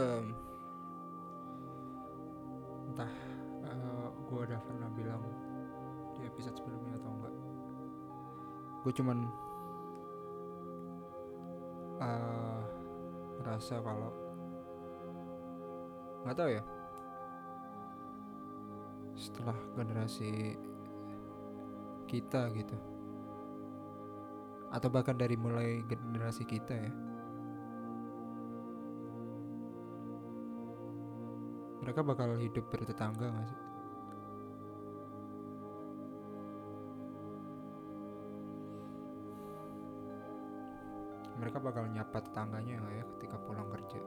um, entah uh, gue udah pernah bilang di episode sebelumnya atau enggak. Gue cuman uh, merasa kalau nggak tahu ya. Setelah generasi kita gitu atau bahkan dari mulai generasi kita ya mereka bakal hidup bertetangga gak sih? Mereka bakal nyapa tetangganya nggak ya ketika pulang kerja?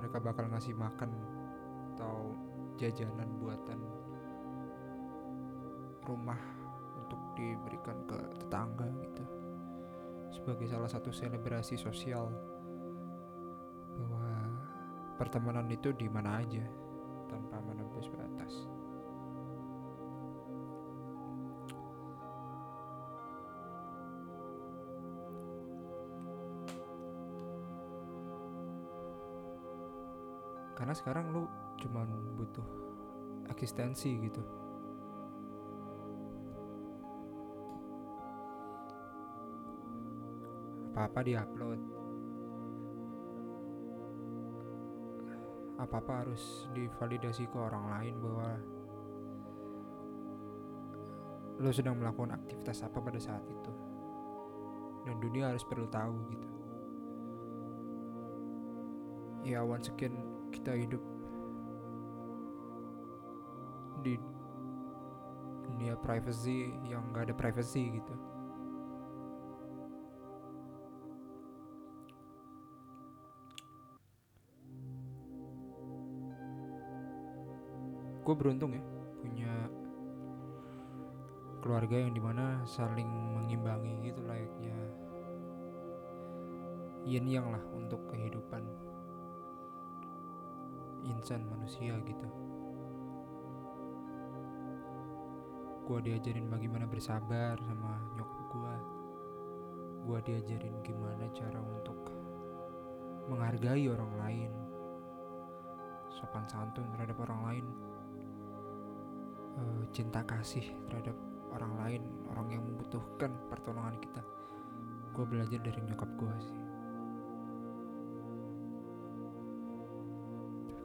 Mereka bakal ngasih makan atau jajanan buatan rumah untuk diberikan ke tetangga gitu sebagai salah satu selebrasi sosial bahwa pertemanan itu di mana aja tanpa menembus batas. Karena sekarang lu cuman butuh eksistensi gitu. Apa-apa diupload. Apa-apa harus divalidasi ke orang lain bahwa lu sedang melakukan aktivitas apa pada saat itu. Dan dunia harus perlu tahu gitu. Ya once again kita hidup di dunia privacy yang gak ada privacy gitu gue beruntung ya punya keluarga yang di mana saling mengimbangi gitu layaknya yin yang lah untuk kehidupan insan manusia gitu. Gue diajarin bagaimana bersabar sama nyokap gue gue diajarin gimana cara untuk menghargai orang lain. Sopan santun terhadap orang lain uh, cinta kasih terhadap orang lain orang yang membutuhkan pertolongan kita. Gue belajar dari nyokap gue sih.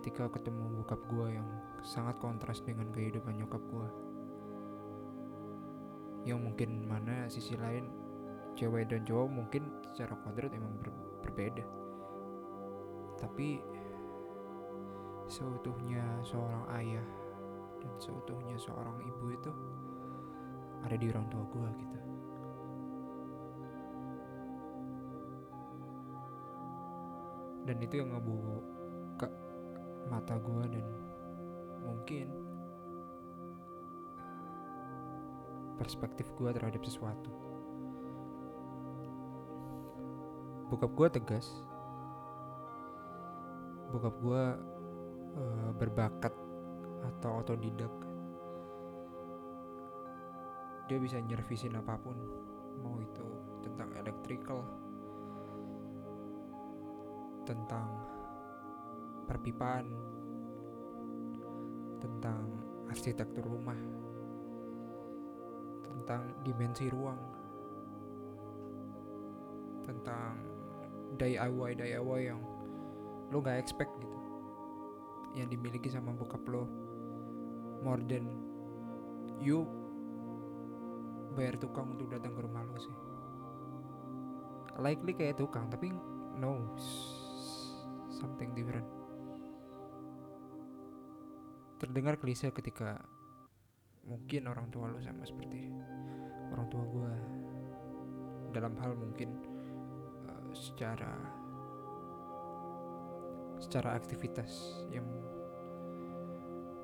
Ketika ketemu bokap gue yang sangat kontras dengan kehidupan nyokap gue yang mungkin mana sisi lain cewek dan cowok mungkin secara kodrat emang ber berbeda. Tapi seutuhnya seorang ayah dan seutuhnya seorang ibu itu ada di orang tua gue gitu. Dan itu yang ngebuka mata gue dan mungkin perspektif gue terhadap sesuatu. Bokap gue tegas. Bokap gue uh, berbakat atau otodidak. Dia bisa nyervisin apa pun mau itu tentang electrical tentang perpipaan tentang arsitektur rumah tentang dimensi ruang tentang DIY DIY yang lo gak expect gitu yang dimiliki sama bokap lo more than you bayar tukang untuk datang ke rumah lo sih. Likely kayak tukang tapi no something different. Terdengar klise ketika mungkin orang tua lo sama seperti orang tua gue dalam hal mungkin uh, secara secara aktivitas yang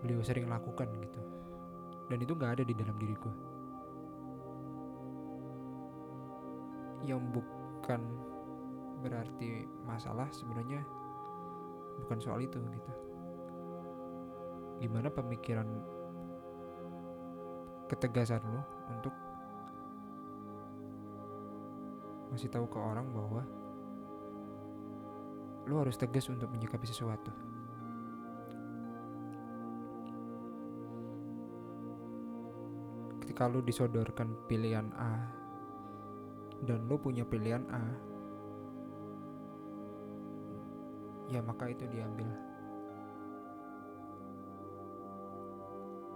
beliau sering lakukan gitu. Dan itu nggak ada di dalam diri gue yang bukan berarti masalah sebenarnya bukan soal itu gitu. Gimana pemikiran ketegasan lo untuk ngasih tahu ke orang bahwa lu harus tegas untuk menyikapi sesuatu lu disodorkan pilihan A dan lu punya pilihan A ya maka itu diambil.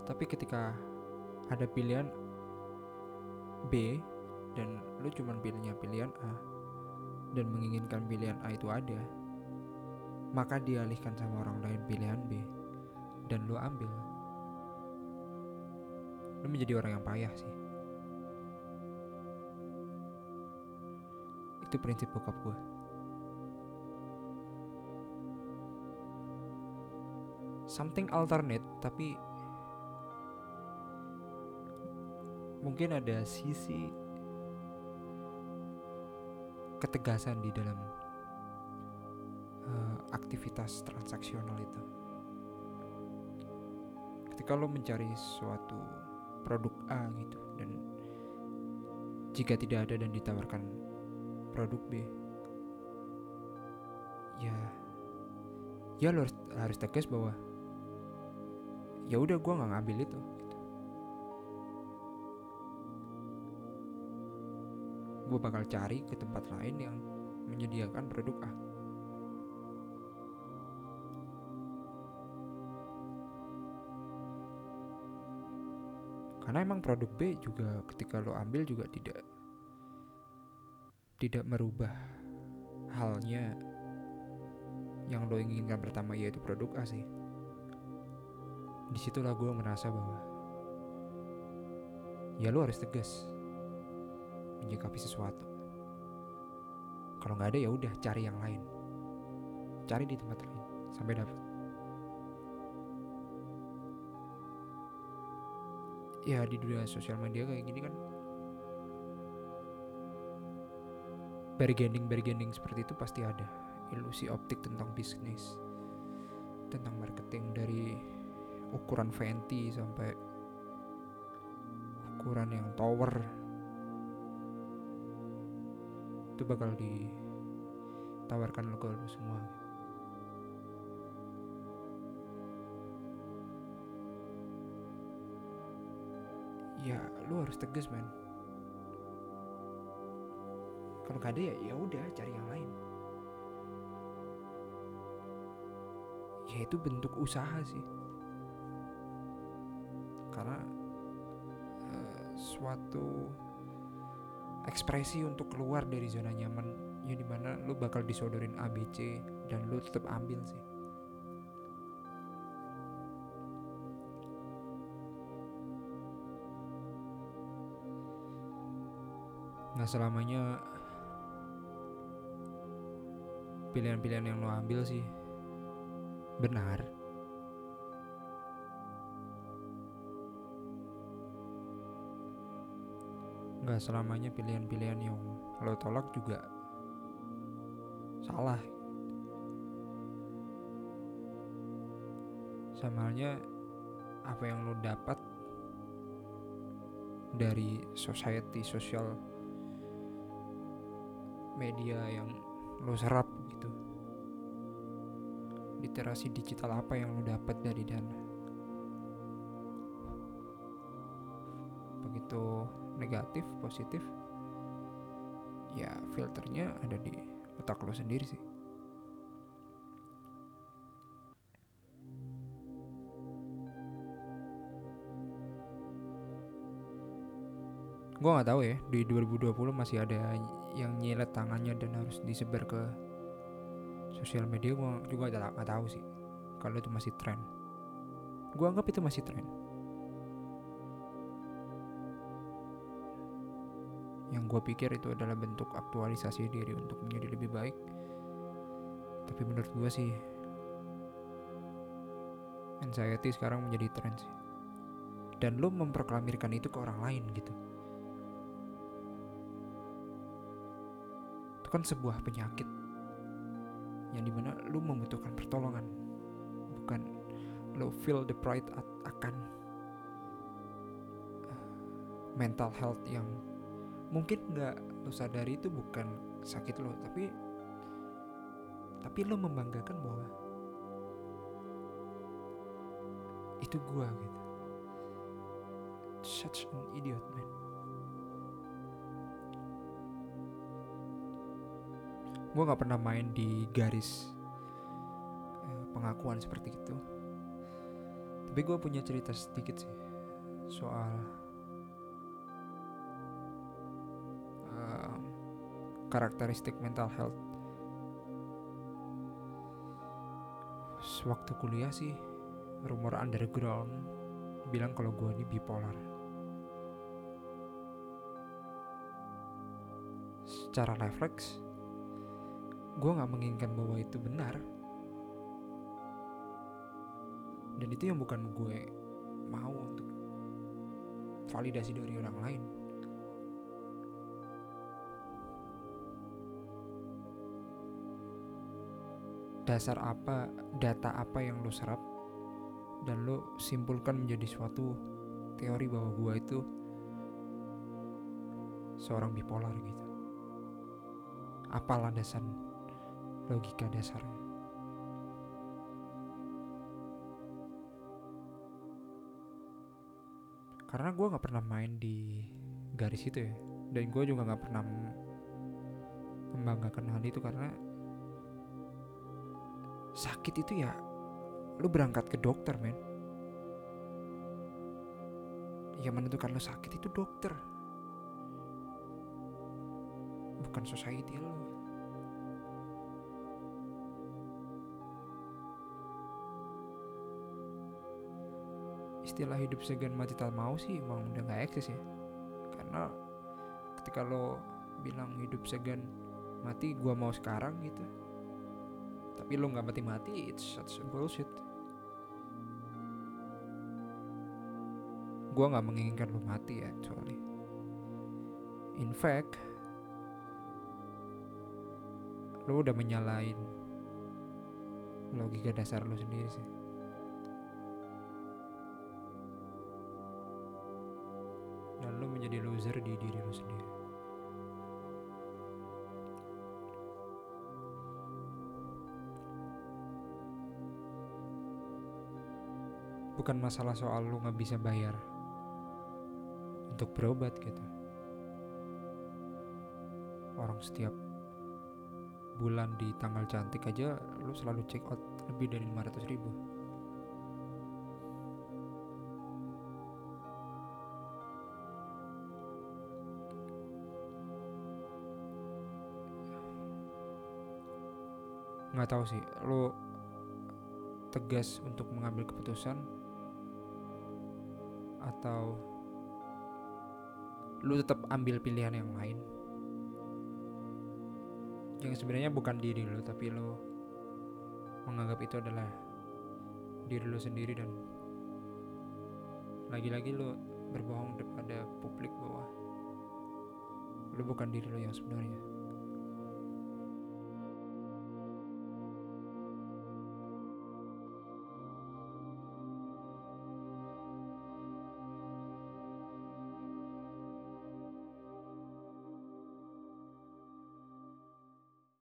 Tapi ketika ada pilihan B dan lu cuma pilihnya pilihan A dan menginginkan pilihan A itu ada maka dialihkan sama orang lain pilihan B dan lu ambil lu menjadi orang yang payah sih itu prinsip bokap gue something alternate tapi mungkin ada sisi ketegasan di dalam uh, aktivitas transaksional itu. Ketika lo mencari suatu produk A gitu dan jika tidak ada dan ditawarkan produk B, ya ya lo harus, harus tegas bahwa ya udah gue nggak ngambil itu gitu. gue bakal cari ke tempat lain yang menyediakan produk A karena emang produk B juga ketika lo ambil juga tidak tidak merubah halnya. Yang lo inginkan pertama yaitu produk A sih. Di situlah gue merasa bahwa ya lo harus tegas menyikapi sesuatu. Kalau nggak ada ya udah cari yang lain. Cari di tempat lain sampai dapat ya di dunia sosial media kayak gini kan. Bargaining bargaining seperti itu pasti ada. Ilusi optik tentang bisnis tentang marketing dari ukuran venti sampai ukuran yang tower. Itu bakal ditawarkan lo ke semua ya lu harus tegas man kalau gak ada ya ya udah cari yang lain. Ya itu bentuk usaha sih. Karena uh, suatu ekspresi untuk keluar dari zona nyaman ya di mana lu bakal disodorin ABC dan lu tetap ambil sih nggak selamanya pilihan-pilihan yang lo ambil sih. Benar. Nggak selamanya pilihan-pilihan yang lo tolak juga salah. Sama halnya apa yang lo dapat dari society sosial media yang lo serap gitu. Literasi digital apa yang lo dapat dari dana? Begitu negatif positif ya filternya ada di otak lo sendiri sih gue nggak tahu ya di 2020 masih ada yang nyilet tangannya dan harus disebar ke sosial media gue juga nggak tahu sih kalau itu masih tren. Gue anggap itu masih tren. Yang gue pikir itu adalah bentuk aktualisasi diri untuk menjadi lebih baik. Tapi menurut gue sih anxiety sekarang menjadi tren sih. Dan lo memproklamirkan itu ke orang lain gitu itu kan sebuah penyakit. Yang di mana lu membutuhkan pertolongan. Bukan lo feel the pride akan uh, mental health yang mungkin nggak lo sadari itu bukan sakit lo tapi tapi lo membanggakan bahwa itu gua gitu. Such an idiot man gue nggak pernah main di garis uh, pengakuan seperti itu. Tapi gue punya cerita sedikit sih soal uh, karakteristik mental health. Sewaktu kuliah sih rumor underground bilang kalau gue ini bipolar. Secara refleks gue nggak menginginkan bahwa itu benar. Dan itu yang bukan gue mau untuk validasi dari orang lain. Dasar apa data apa yang lo serap dan lo simpulkan menjadi suatu teori bahwa gue itu seorang bipolar gitu. Apa landasan logika dasarnya. Karena gue nggak pernah main di garis itu ya. Dan gue juga nggak pernah membanggakan hal itu karena sakit itu ya lu berangkat ke dokter men. Yang menentukan lu sakit itu dokter. Bukan society lo istilah hidup segan mati tak mau sih emang udah nggak eksis ya. Karena ketika lo bilang hidup segan mati gua mau sekarang gitu. Tapi lo nggak mati-mati it's such bullshit. Gue nggak menginginkan lo mati actually. In fact lo udah menyalain logika dasar lo sendiri sih loser di diri lo sendiri. Bukan masalah soal lu nggak bisa bayar untuk berobat gitu. Orang setiap bulan di tanggal cantik aja lu selalu check out lebih dari 500 ribu nggak tahu sih. Lu tegas untuk mengambil keputusan? Atau lu tetap ambil pilihan yang lain? Yang sebenarnya bukan diri lu tapi lu menganggap itu adalah diri lu sendiri dan lagi-lagi lu berbohong kepada publik bahwa lu bukan diri lu yang sebenarnya